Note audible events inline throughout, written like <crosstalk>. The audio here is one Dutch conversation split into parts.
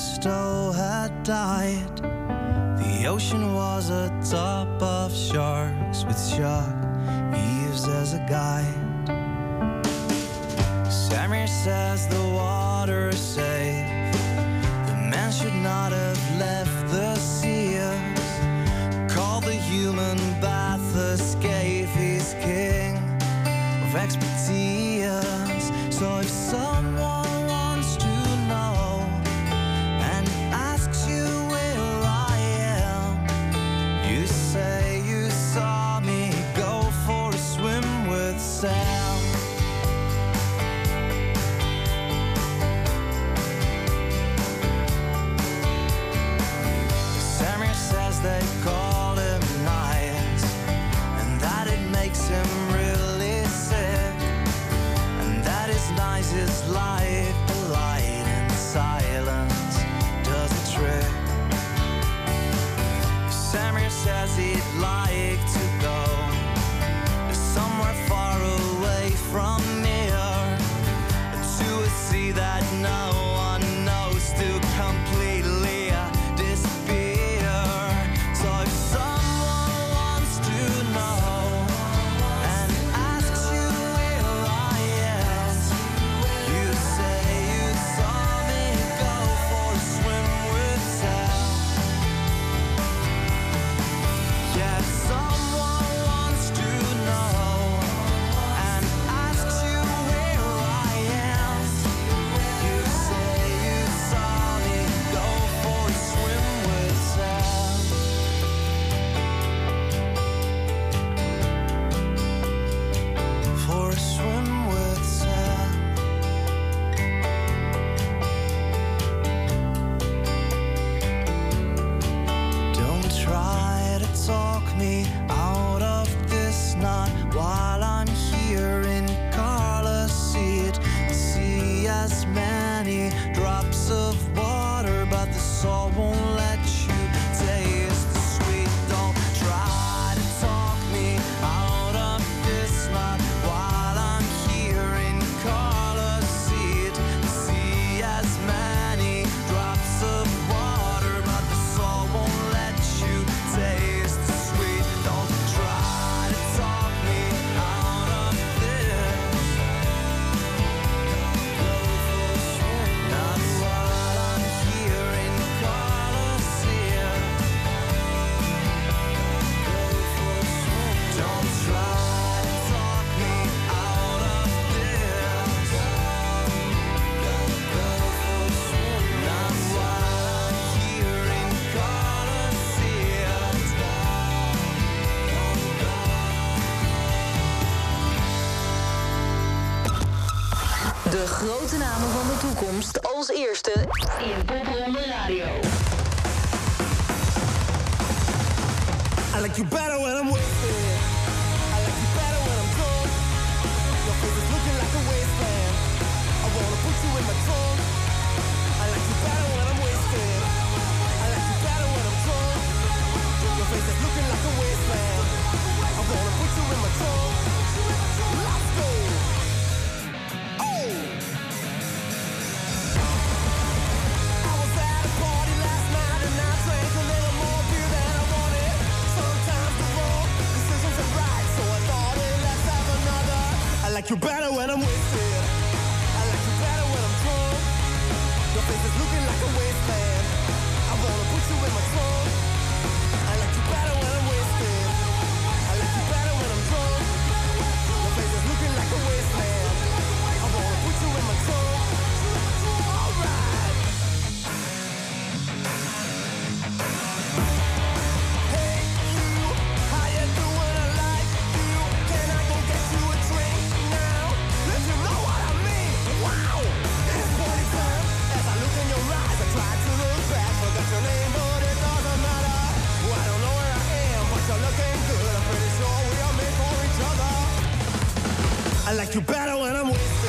crystal had died. The ocean was a top of sharks with sharks. de grote namen van de toekomst als eerste in Popronde Radio. I like you better when I'm with you. I like you better when I'm gone. Your face is looking like a wasteland. I wanna put you in my tongue. I like you better when I'm wasted. I like you better when I'm gone. Your face is looking like a wasteland. I wanna put you in my tongue. Let's go. you better when I'm wasted. I like you better when I'm drunk. Your face is looking like a wasteland. I wanna put you in my trunk. I like you better when I'm with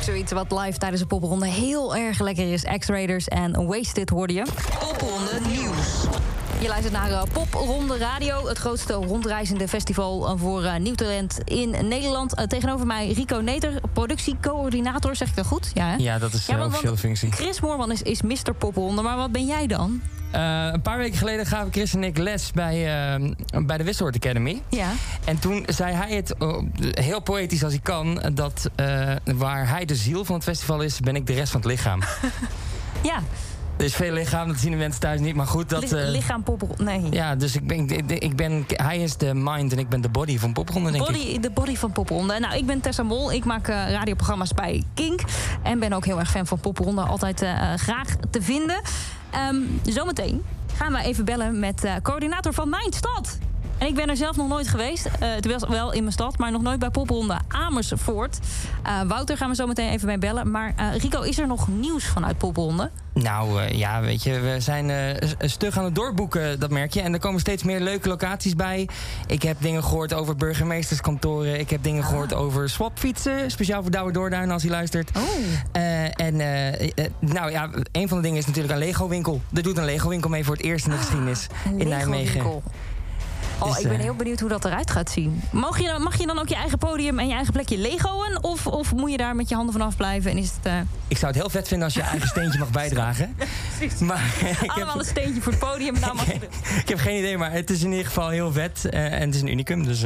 Zoiets wat live tijdens de popronde heel erg lekker is. X-Raiders en Wasted hoorde je. Popronde Nieuws. Je luistert naar uh, Popronde Radio, het grootste rondreizende festival uh, voor uh, nieuw talent in Nederland. Tegenover mij Rico Neter, productiecoördinator, zeg ik dat goed? Ja, hè? Ja, dat is de want- officiële functie. Chris Moorman is, is Mr. Popronde, maar wat ben jij dan? Eh, een paar weken geleden gaven Chris en ik les bij, eh, bij de Wisselhoort Academy. Ja. En toen zei hij het eh, heel poëtisch als hij kan... dat eh, waar hij de ziel van het festival is, ben ik de rest van het lichaam. <laughs> Ja, er is veel lichaam, dat zien de mensen thuis niet, maar goed... Dat, eh, lichaam popronde. Nee. ja, dus ik ben, ik, ik ben, hij is de mind en ik ben de body van popronde, denk ik. Body, de body van Popronde. Nou, ik ben Tessa Mol. Ik maak eh, radioprogramma's bij Kink. En ben ook heel erg fan van Popronde. Altijd eh, graag te vinden. Ehm, zometeen gaan we even bellen met coördinator van mijn stad. En ik ben er zelf nog nooit geweest. Eh het was wel in mijn stad, maar nog nooit bij Popronde Amersfoort. Eh, Wouter gaan we zo meteen even mee bellen. Maar eh, Rico, is er nog nieuws vanuit Popronde? Nou ja, weet je, we zijn stug aan het doorboeken, dat merk je. En er komen steeds meer leuke locaties bij. Ik heb dingen gehoord over burgemeesterskantoren. Ik heb dingen gehoord over swapfietsen. Speciaal voor Douwe Doorduin als hij luistert. Oh. En nou ja, een van de dingen is natuurlijk een Lego-winkel. Er doet een Lego-winkel mee voor het eerst in de geschiedenis in Nijmegen. Oh, Dus, ik ben eh, heel benieuwd hoe dat eruit gaat zien. Mag je, dan- mag je dan ook je eigen podium en je eigen plekje legoen? Of, of moet je daar met je handen vanaf blijven? En is het eh, Ik zou het heel vet vinden als je eigen steentje mag <laughs> bijdragen. <laughs> Maar ik heb, allemaal een steentje voor het podium? Nou mag je <laughs> ik heb geen idee, maar het is in ieder geval heel vet. eh, en het is een unicum, dus...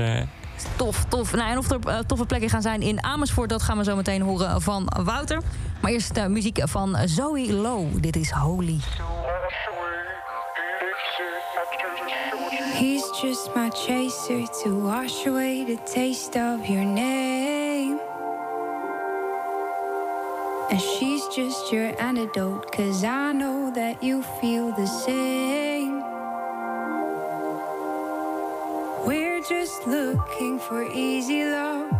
Tof, tof. Nou, en of er toffe plekken gaan zijn in Amersfoort... dat gaan we zo meteen horen van Wouter. Maar eerst de muziek van Zoe Low. Dit is Holy. He's just my chaser to wash away the taste of your name. And she's just your antidote, cause I know that you feel the same. We're just looking for easy love,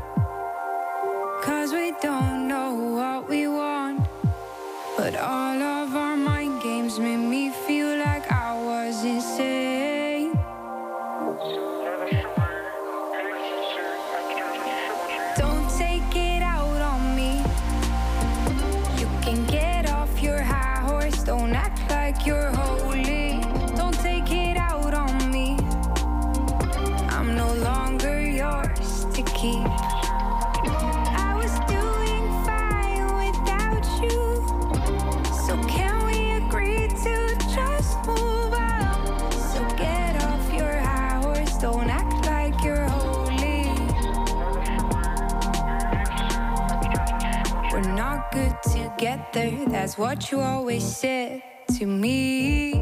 that's what you always said to me.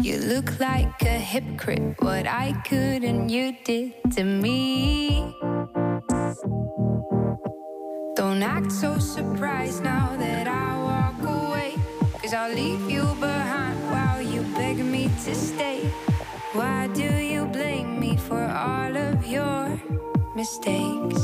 You look like a hypocrite, what I could and you did to me. Don't act so surprised now that I walk away. Cause I'll leave you behind while you beg me to stay. Why do you blame me for all of your mistakes?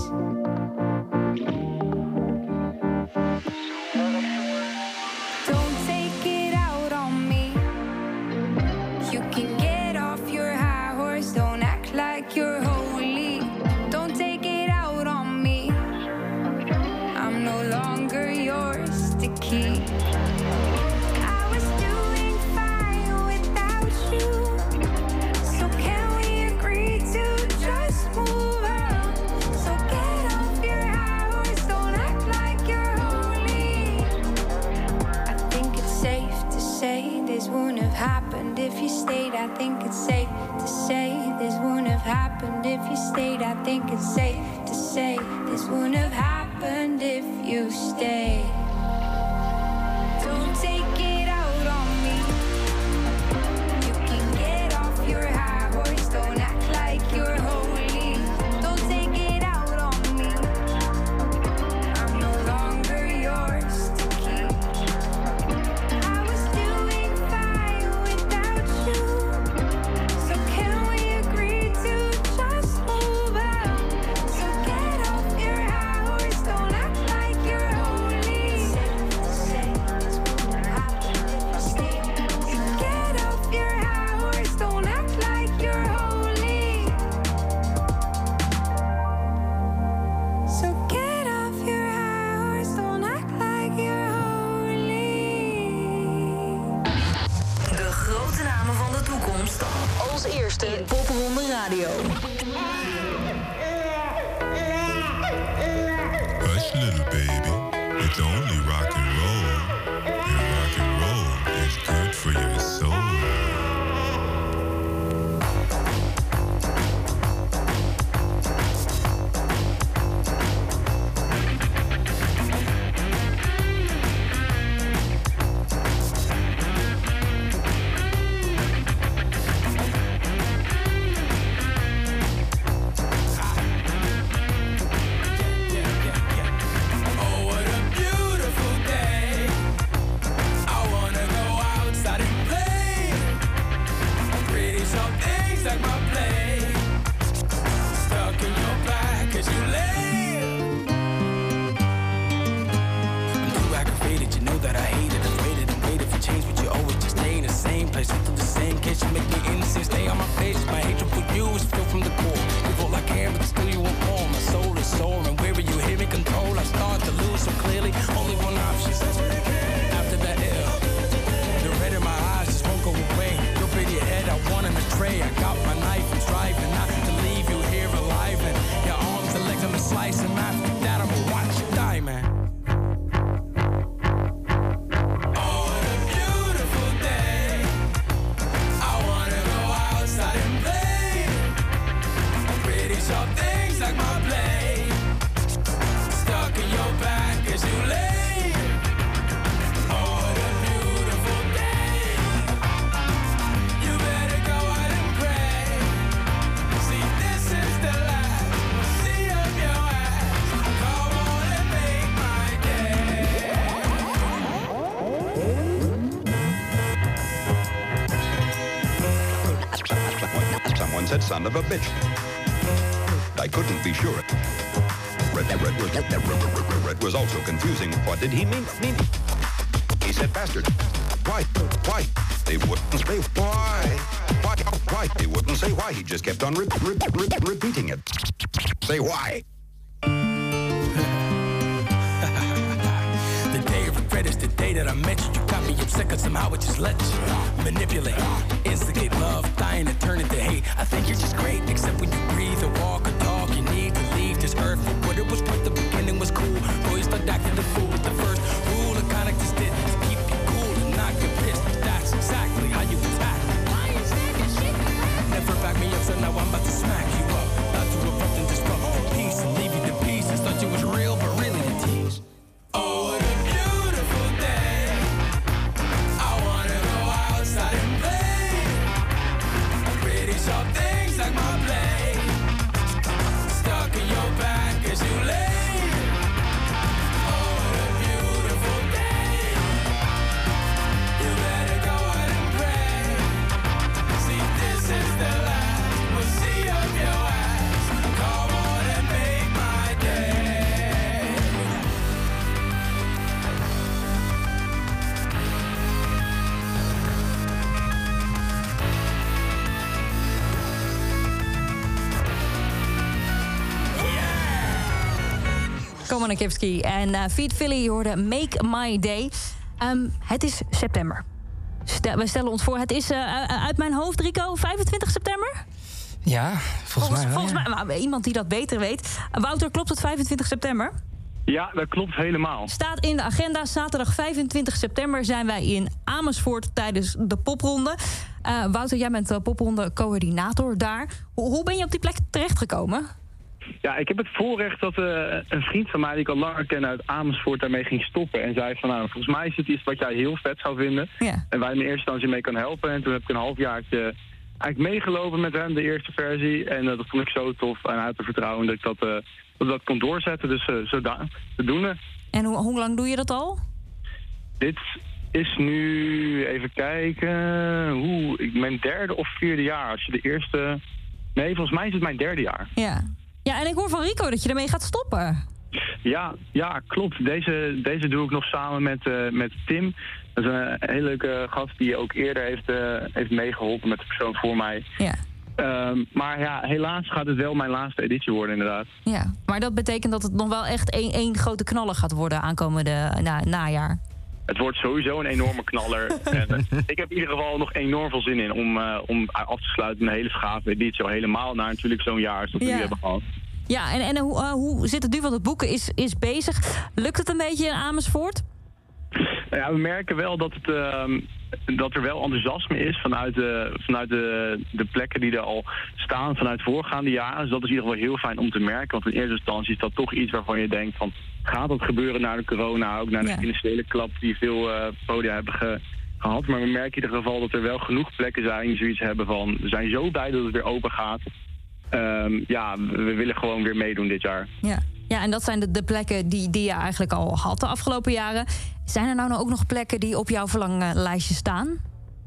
Someone said son of a bitch. I couldn't be sure. Red, red, red, red was also confusing. What did he mean? mean? He said bastard. Why? Why? They wouldn't say why. Why? Why? They wouldn't say why. He just kept on re- re- re- repeating it. Say why. Day that I met you. You got me upset cause somehow it just let you manipulate, instigate love, dying to turn into hate. I think you're just great, except when you breathe or walk or talk. You need to leave this earth for what it was worth. The beginning was cool. Boy, you start acting the fool with the first rule. The conduct is did is keep you cool and not get pissed. That's exactly how you attack. Never back me up, so now I'm about to smack you En eh Feed Philly hoorde Make My Day. Ehm, het is september. Stel- we stellen ons voor, het is eh, uit mijn hoofd, Rico, 25 september? Ja, volgens, mij wel, volgens ja. mij, maar iemand die dat beter weet. Wouter, klopt het 25 september? Ja, dat klopt helemaal. Staat in de agenda. Zaterdag 25 september zijn wij in Amersfoort tijdens de popronde. Eh, Wouter, jij bent de popronde coördinator daar. Hoe, hoe ben je op die plek terechtgekomen? Ja, ik heb het voorrecht dat eh, een vriend van mij die ik al langer ken uit Amersfoort daarmee ging stoppen. En zei van nou, volgens mij is het iets wat jij heel vet zou vinden. Ja. En waar je in eerste instantie mee kan helpen. En toen heb ik een halfjaartje eigenlijk meegelopen met hem, de eerste versie. En eh, dat vond ik zo tof en uit te vertrouwen dat ik dat, eh, dat, dat kon doorzetten. Dus zo da- zodoende. En hoe, hoe lang doe je dat al? Dit is nu, even kijken, hoe, mijn derde of vierde jaar. Als je de eerste... Nee, volgens mij is het mijn derde jaar. Ja. Ja, en ik hoor van Rico dat je ermee gaat stoppen. Ja, ja klopt. Deze, deze doe ik nog samen met, eh, met Tim. Dat is een hele leuke gast die ook eerder heeft, eh, heeft meegeholpen met de persoon voor mij. Ja. Ehm, maar ja, helaas gaat het wel mijn laatste editie worden inderdaad. Ja, maar dat betekent dat het nog wel echt één, één grote knaller gaat worden aankomende na, najaar. Het wordt sowieso een enorme knaller. <laughs> en, eh, ik heb in ieder geval nog enorm veel zin in om, eh, om af te sluiten met een hele schave editie. Al helemaal naar natuurlijk zo'n jaar dat we Ja. nu hebben gehad. Ja, en, en hoe, eh, hoe zit het nu? Want het boeken is, is bezig. Lukt het een beetje in Amersfoort? Nou ja, we merken wel dat, het, ehm, dat er wel enthousiasme is vanuit, de, vanuit de, de plekken die er al staan vanuit voorgaande jaren. Dus dat is in ieder geval heel fijn om te merken. Want in eerste instantie is dat toch iets waarvan je denkt van... gaat dat gebeuren na de corona, ook na de Ja. financiële klap die veel eh, podia hebben ge- gehad. Maar we merken in ieder geval dat er wel genoeg plekken zijn die zoiets hebben van... we zijn zo blij dat het weer open gaat. Ehm, ja, we willen gewoon weer meedoen dit jaar. Ja. Ja, en dat zijn de, de plekken die, die je eigenlijk al had de afgelopen jaren. Zijn er nou nog ook nog plekken die op jouw verlanglijstje staan?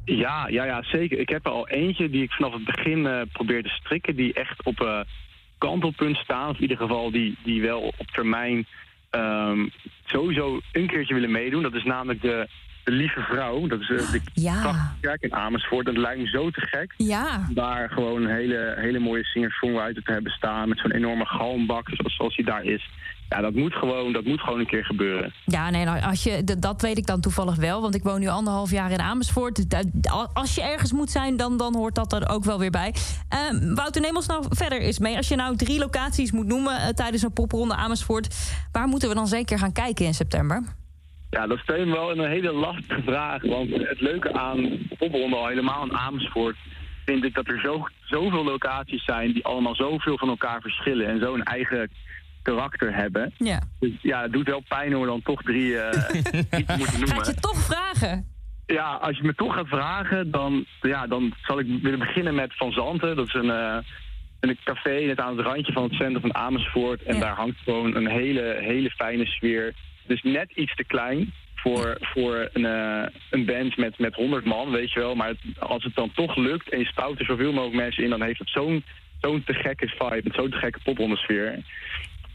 Ja, ja, ja, zeker. Ik heb er al eentje die ik vanaf het begin eh probeer te strikken, die echt op eh kantelpunt staan. Of in ieder geval die, die wel op termijn ehm, sowieso een keertje willen meedoen. Dat is namelijk de, de Lieve Vrouw. Dat is eh, de Ja. kerk in Amersfoort. Dat lijkt me zo te gek. Ja. Om Daar gewoon een hele, hele mooie singer-songwriter te hebben staan. Met zo'n enorme galmbak zoals, zoals die daar is. Ja, dat moet, gewoon, dat moet gewoon een keer gebeuren. Ja, nee, nou, als je, dat weet ik dan toevallig wel. Want ik woon nu anderhalf jaar in Amersfoort. Als je ergens moet zijn, dan, dan hoort dat er ook wel weer bij. Ehm, Wouter, neem ons nou verder eens mee. Als je nou drie locaties moet noemen eh, tijdens een popronde Amersfoort... waar moeten we dan zeker gaan kijken in september? Ja, dat stel je me wel een hele lastige vraag. Want het leuke aan popronde, al helemaal aan Amersfoort... vind ik dat er zo, zoveel locaties zijn die allemaal zoveel van elkaar verschillen... en zo'n eigen karakter hebben. Ja. Dus ja, het doet wel pijn om dan toch drie, <laughs> moeten ik noemen. je toch vragen? Ja, als je me toch gaat vragen, dan, ja, dan zal ik willen beginnen met Van Zanten. Dat is een, eh, een café net aan het randje van het centrum van Amersfoort. En Ja. daar hangt gewoon een hele, hele fijne sfeer. Dus net iets te klein voor, voor een, eh, een band met, met 100 man, weet je wel. Maar het- als het dan toch lukt en je spouwt er zoveel mogelijk mensen in... dan heeft het zo'n zo'n te gekke vibe, met zo'n te gekke popronde-sfeer.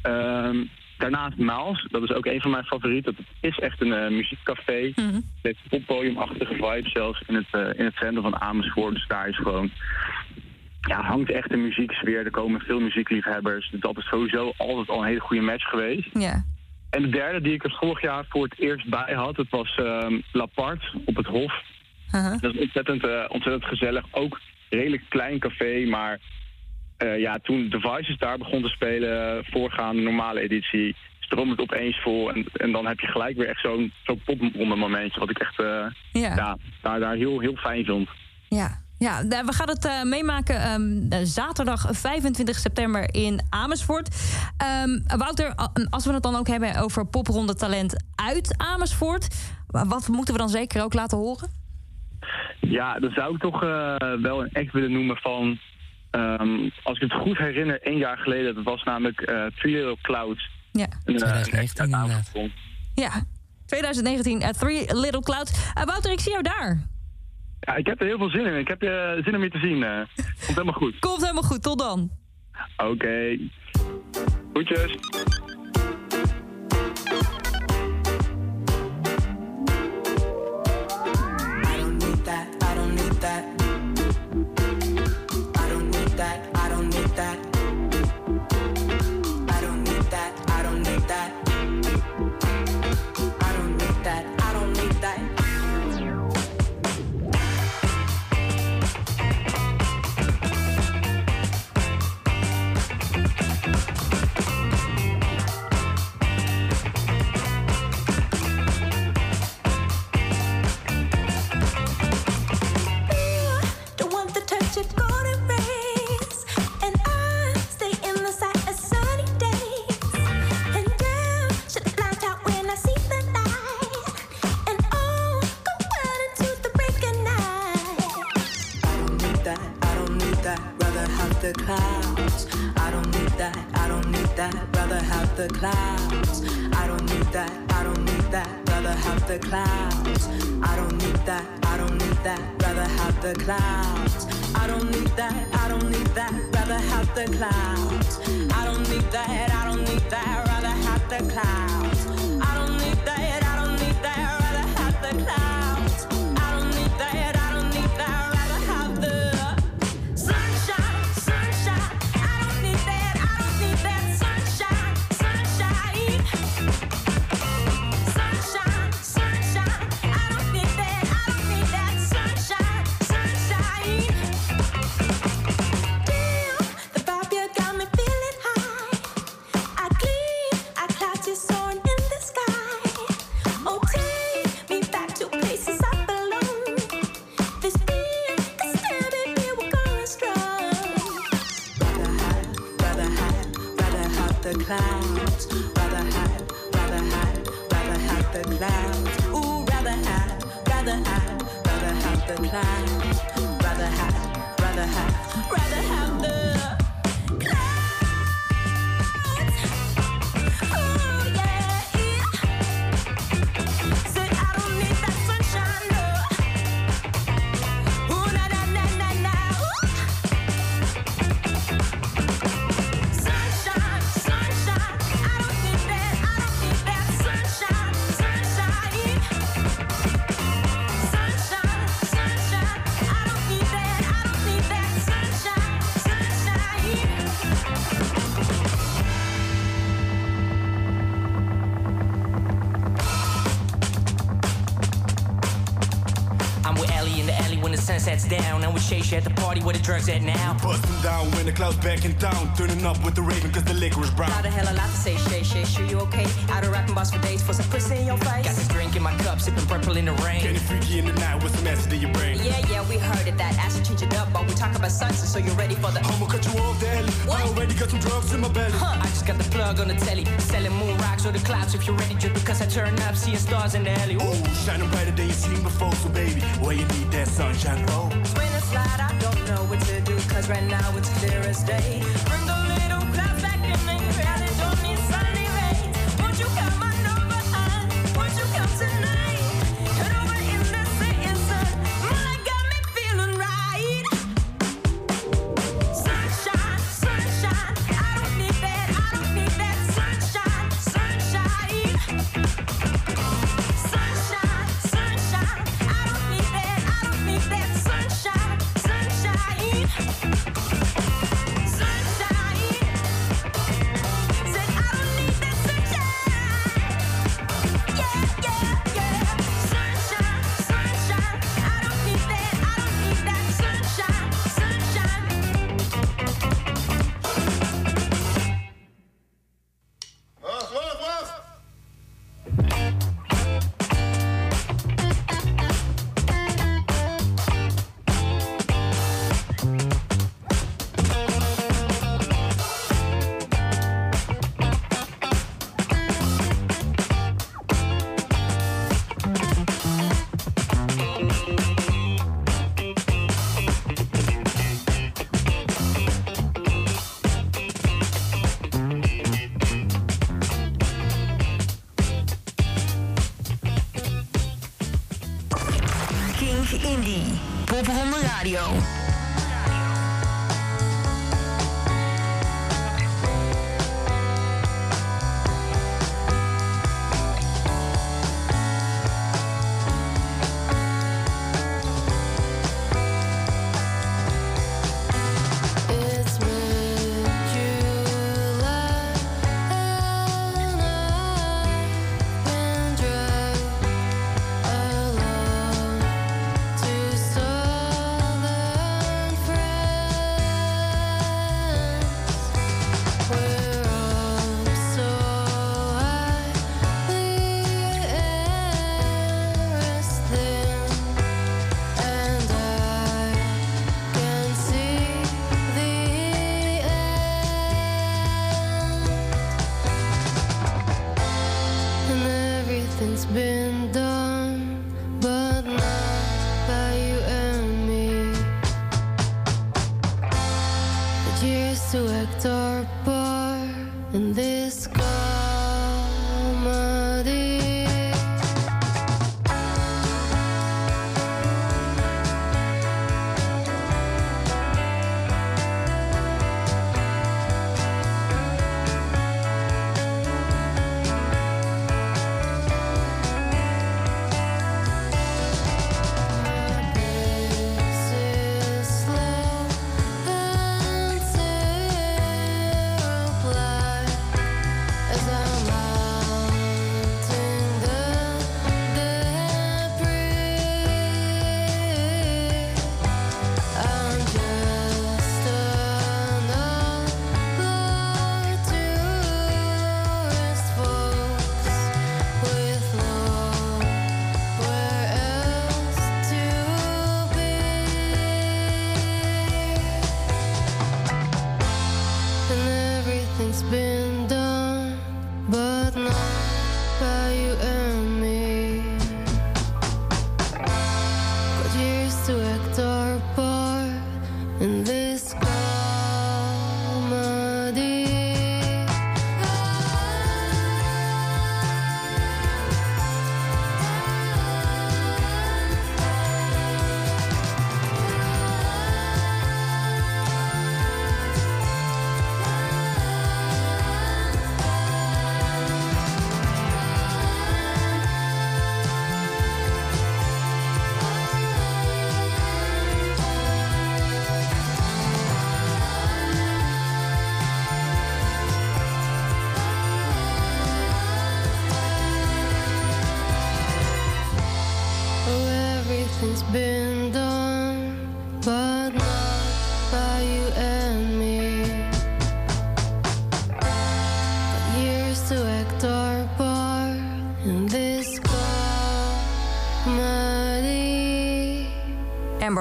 Ehm, daarnaast Maals, dat is ook een van mijn favorieten. Dat is echt een eh, muziekcafé. Met poppodiumachtige vibe zelfs in het, eh, in het centrum van Amersfoort. Dus daar is gewoon... Ja, hangt echt een muzieksfeer. Er komen veel muziekliefhebbers. Dus dat is sowieso altijd al een hele goede match geweest. Ja. En de derde die ik er vorig jaar voor het eerst bij had... dat was ehm Lapart op het Hof. Dat is ontzettend, eh, ontzettend gezellig. Ook redelijk klein café, maar eh, ja, toen Devices daar begon te spelen, voorgaande normale editie, stroomt het opeens vol. En, en dan heb je gelijk weer echt zo'n zo'n popronde momentje, wat ik echt eh, Ja. ja, daar, daar heel, heel fijn vond. Ja. Ja, we gaan het eh, meemaken ehm, eh, zaterdag 25 september in Amersfoort. Ehm, Wouter, als we het dan ook hebben over popronde talent uit Amersfoort... wa- wat moeten we dan zeker ook laten horen? Ja, dan zou ik toch wel een act willen noemen van, ehm, als ik het goed herinner, één jaar geleden, dat was namelijk eh Three Little Clouds. Ja. Een, eh, een act 2019 uit inderdaad. Amersfoort. Ja, 2019, eh, Three Little Clouds. Eh, Wouter, ik zie jou daar. Ja, ik heb er heel veel zin in. Ik heb eh, zin om je te zien. eh. Komt helemaal goed. Komt helemaal goed, tot dan. Oké. Groetjes. I the clouds. I don't need that, I don't need that, rather have the clouds. I don't need that, I don't need that, rather have the clouds. I don't need that, I don't need that, rather have the clouds. I don't need that, I don't need that, rather have the clouds. I don't need that, I don't need that, rather have the clouds. Down. I'm Shay Shay at the party where the drugs at now. Busting down when the clouds back in town. Turning up with the raven cause the liquor is brown. Not a hell of a lot to say, Shay, Shay, sure you okay? Out of rapping boss for days for some pussy in your face. Got this drink in my cup, sipping purple in the rain. Getting freaky in the night with some acid in your brain. Yeah, yeah, we heard it. That acid change it up, but we talk about sunset, so you're ready for the. I'ma cut you off, daddy. I already got some drugs in my belly. Huh. I just got the plug on the telly, selling moon rocks or the clouds if you're ready. Just because I turn up, seeing stars in the alley. Ooh. Ooh, shining brighter than you seen before. So baby, where you need that sunshine oh. for? Slide, I don't know what to do, cause right now it's clear as day.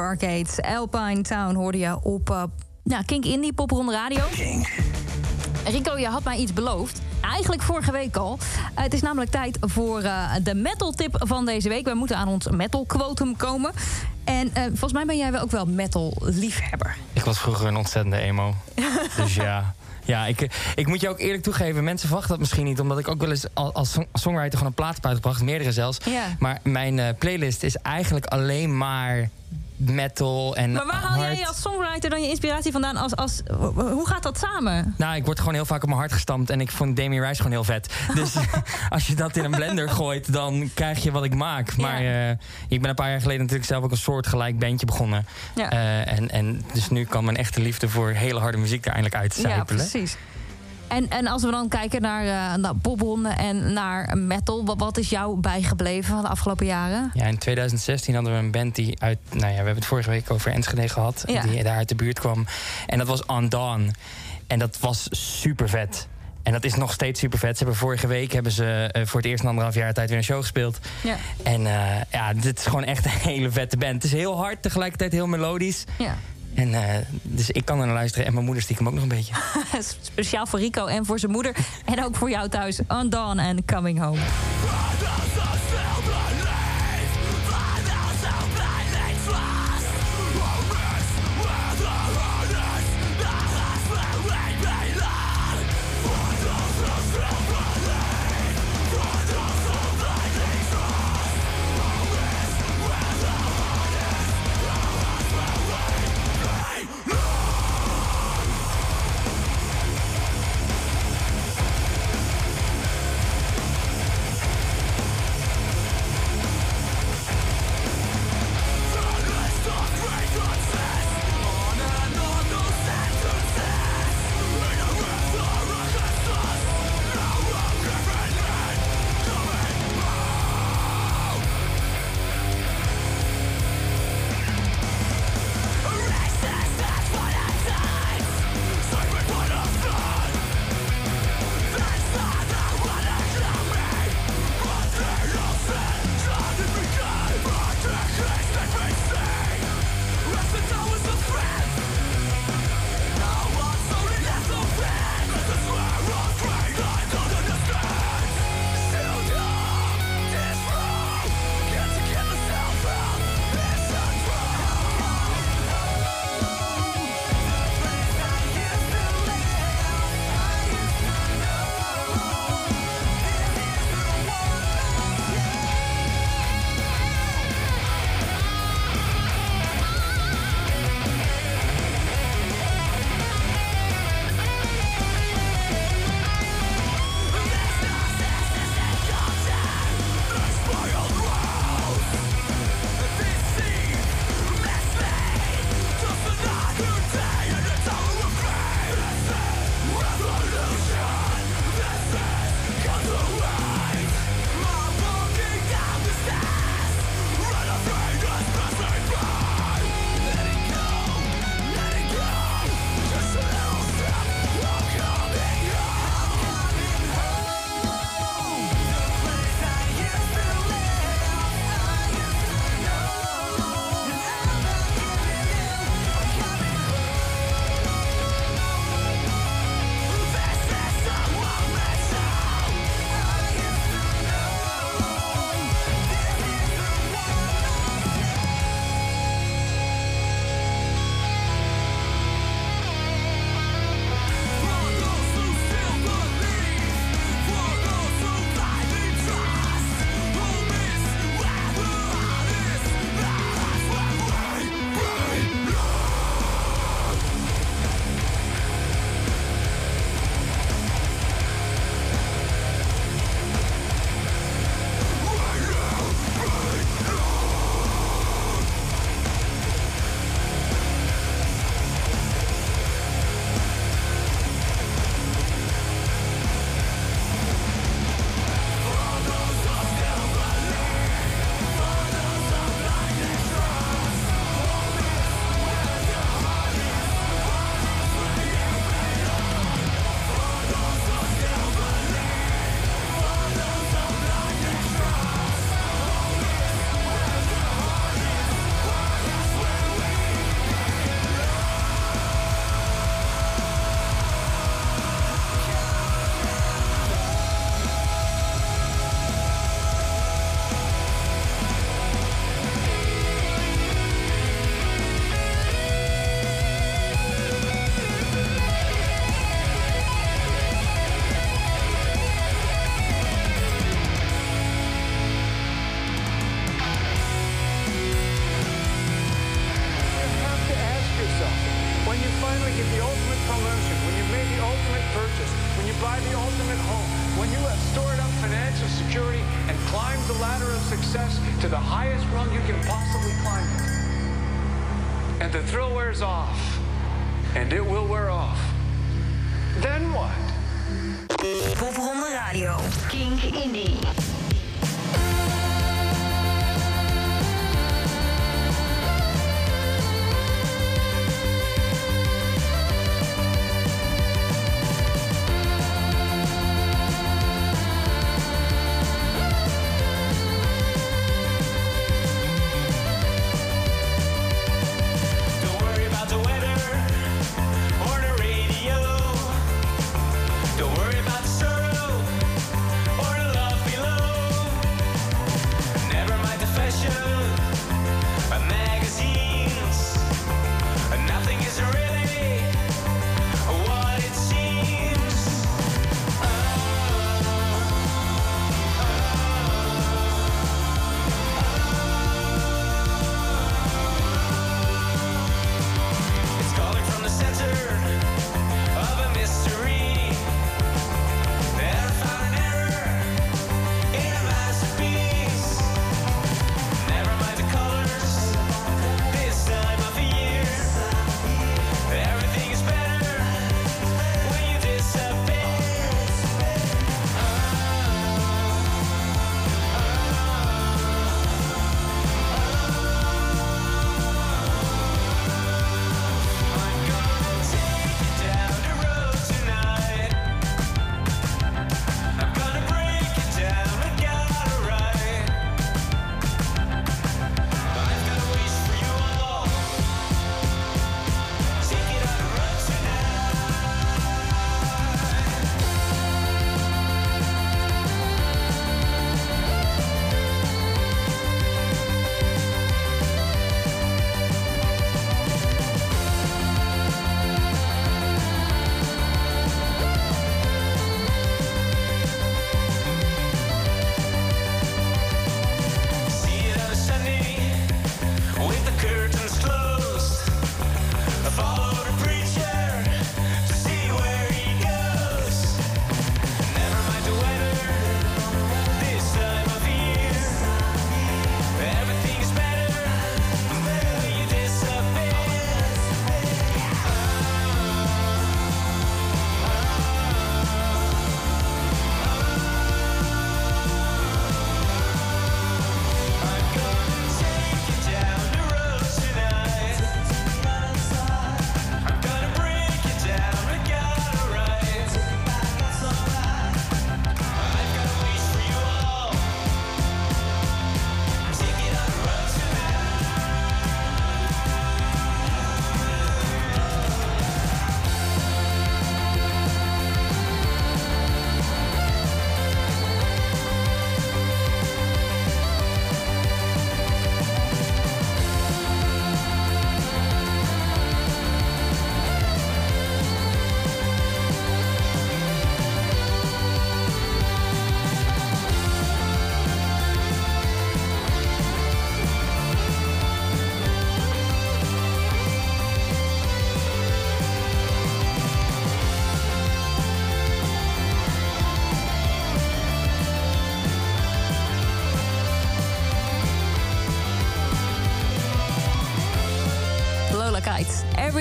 Arcade, Alpine Town hoorde je op ja, Kink Indie, Popronde Radio. Rico, je had mij iets beloofd. Eigenlijk vorige week al. Eh, het is namelijk tijd voor eh, de metal tip van deze week. We moeten aan ons metal quotum komen. En eh, volgens mij ben jij wel ook wel metal liefhebber. Ik was vroeger een ontzettende emo. <laughs> dus ja. Ja, ik, ik moet je ook eerlijk toegeven, mensen verwachten dat misschien niet... omdat ik ook wel eens al- als song- songwriter gewoon een plaat heb uitgebracht, meerdere zelfs. Ja. Maar mijn eh, playlist is eigenlijk alleen maar metal en Maar waar haal jij als songwriter dan je inspiratie vandaan? Als, als, hoe gaat dat samen? Nou, ik word gewoon heel vaak op mijn hart gestampt en ik vond Damien Rice gewoon heel vet. <laughs> Dus <laughs> als je dat in een blender gooit, dan krijg je wat ik maak. Maar eh, ik ben een paar jaar geleden natuurlijk zelf ook een soort gelijk bandje begonnen. Ja. Eh, en, en dus nu kan mijn echte liefde voor hele harde muziek er eindelijk Ja, uitcijpelen. precies. En, en als we dan kijken naar, eh naar en naar metal... Wat, wat is jou bijgebleven van de afgelopen jaren? Ja, in 2016 hadden we een band die uit... Nou ja, we hebben het vorige week over Enschede gehad. Ja. Die daar uit de buurt kwam. En dat was Undone. En dat was super vet. En dat is nog steeds super vet. Ze hebben vorige week hebben ze eh, voor het eerst in anderhalf jaar tijd weer een show gespeeld. Ja. En eh, ja, dit is gewoon echt een hele vette band. Het is heel hard, tegelijkertijd heel melodisch. Ja. En eh, dus ik kan er naar luisteren. En mijn moeder stiekem ook nog een beetje. <laughs> Speciaal voor Rico en voor zijn moeder. En ook voor jou thuis. Undone en Coming Home.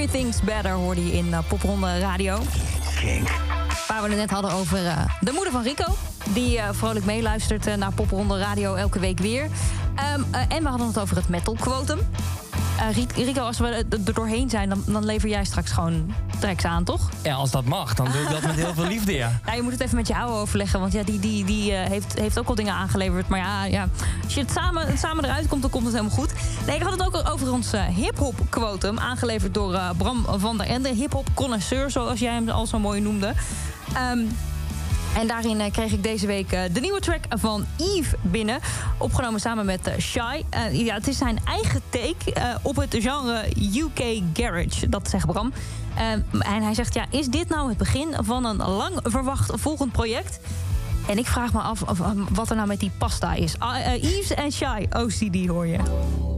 Everything's Better hoorde je in uh, Popronde Radio. Waar we het net hadden over eh, de moeder van Rico. Die eh, vrolijk meeluistert naar Popronde Radio elke week weer. Ehm, eh, en we hadden het over het metal quotum. Eh, Ri- Rico, als we er doorheen zijn, dan, dan lever jij straks gewoon tracks aan, toch? Ja, als dat mag, dan doe ik dat met heel veel liefde, ja. <laughs> Nou, je moet het even met je oude overleggen, want ja, die, die, die eh, heeft, heeft ook al dingen aangeleverd. Maar ja, ja als je het samen, samen eruit komt, dan komt het helemaal goed. Nee, ik had het ook over ons eh, hip-hop quotum, aangeleverd door eh, Bram van der Ende. Hip-hop connoisseur, zoals jij hem al zo mooi noemde. Ehm, en daarin eh, kreeg ik deze week de nieuwe track van Yves binnen. Opgenomen samen met Shy. Ja, het is zijn eigen take op het genre UK Garage. Dat zegt Bram. Eh, en hij zegt, ja, is dit nou het begin van een lang verwacht volgend project? En ik vraag me af wat er nou met die pasta is. Ah, Yves en Shy, OCD hoor je.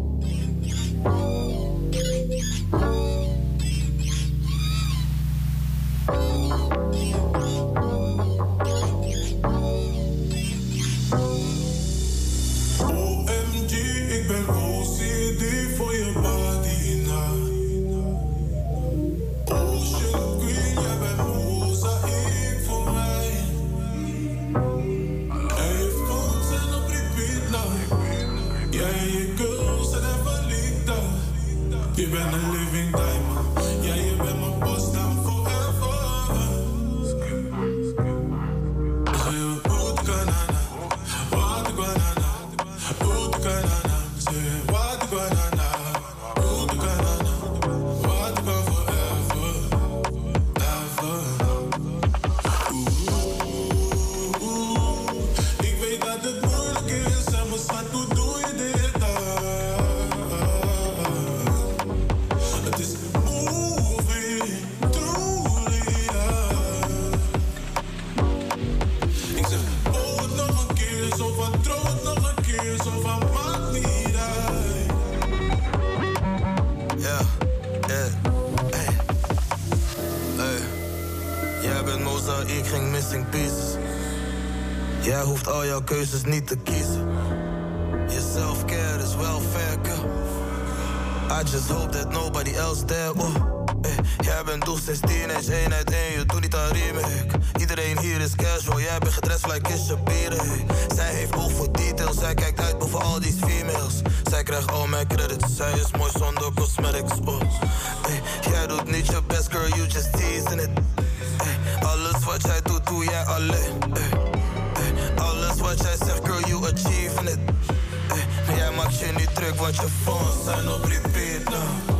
zij is mooi zonder cosmetics, oh yeah, jij doet niet je best, girl, you just teasing it. Ey, alles wat jij doet, doe jij alleen all Alles wat I say, girl, you achieving it. Jij maakt je niet druk, want je phones zijn op repeat now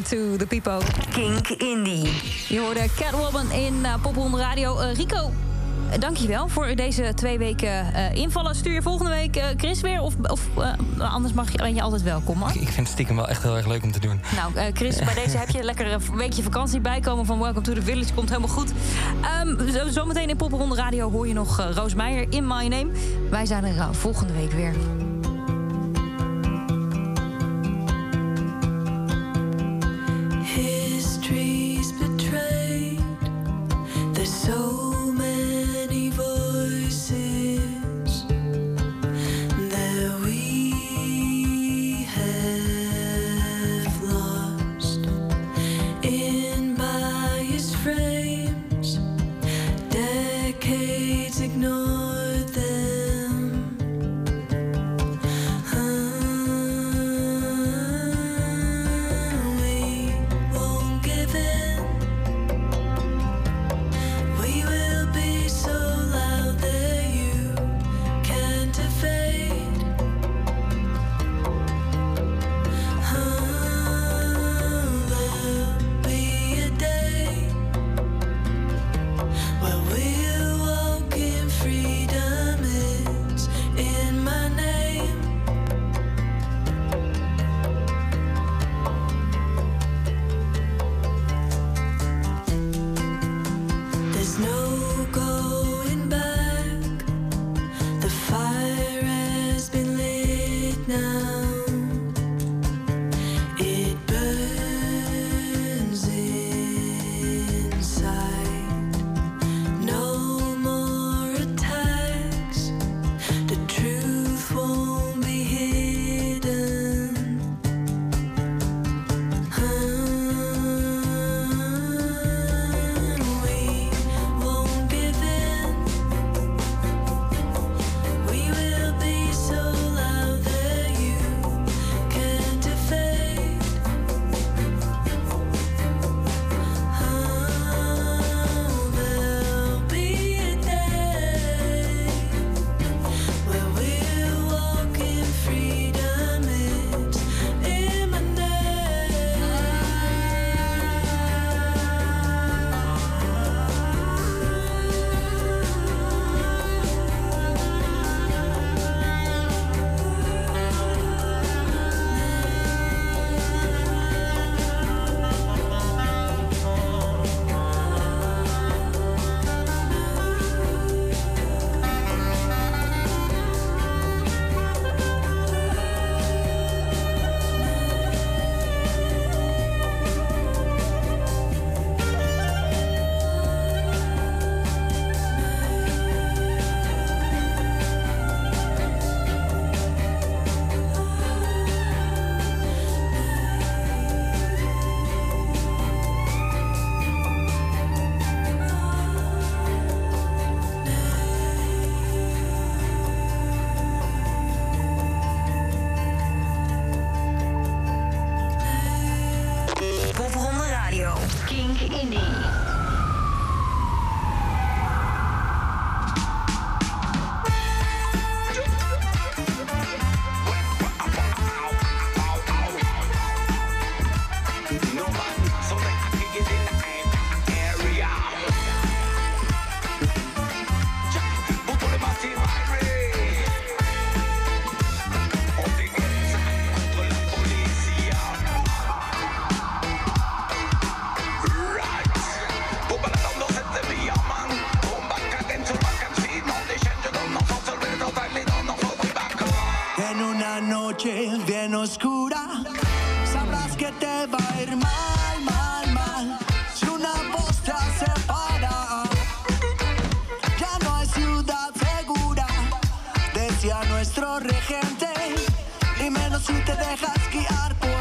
Power to the people. Kink Indie. Je hoorde Catwoman in uh, Radio. Uh, Rico, uh, dankjewel voor deze twee weken uh, invallen. Stuur je volgende week uh, Chris weer? Of, of anders mag je, ben je altijd welkom hoor. Ik, ik, vind het stiekem wel echt heel erg leuk om te doen. Nou, Chris, bij deze heb je lekker een weekje vakantie bijkomen van Welcome to the Village. Komt helemaal goed. Um, zo, zometeen in Popronde Radio hoor je nog Roos Meijer in My Name. Wij zijn er volgende week weer. bien oscura, sabrás que te va a ir mal, mal, mal. Si una voz te separa, ya no hay ciudad segura, decía nuestro regente, y menos si te dejas guiar por.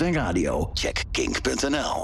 Radio, check kink.nl.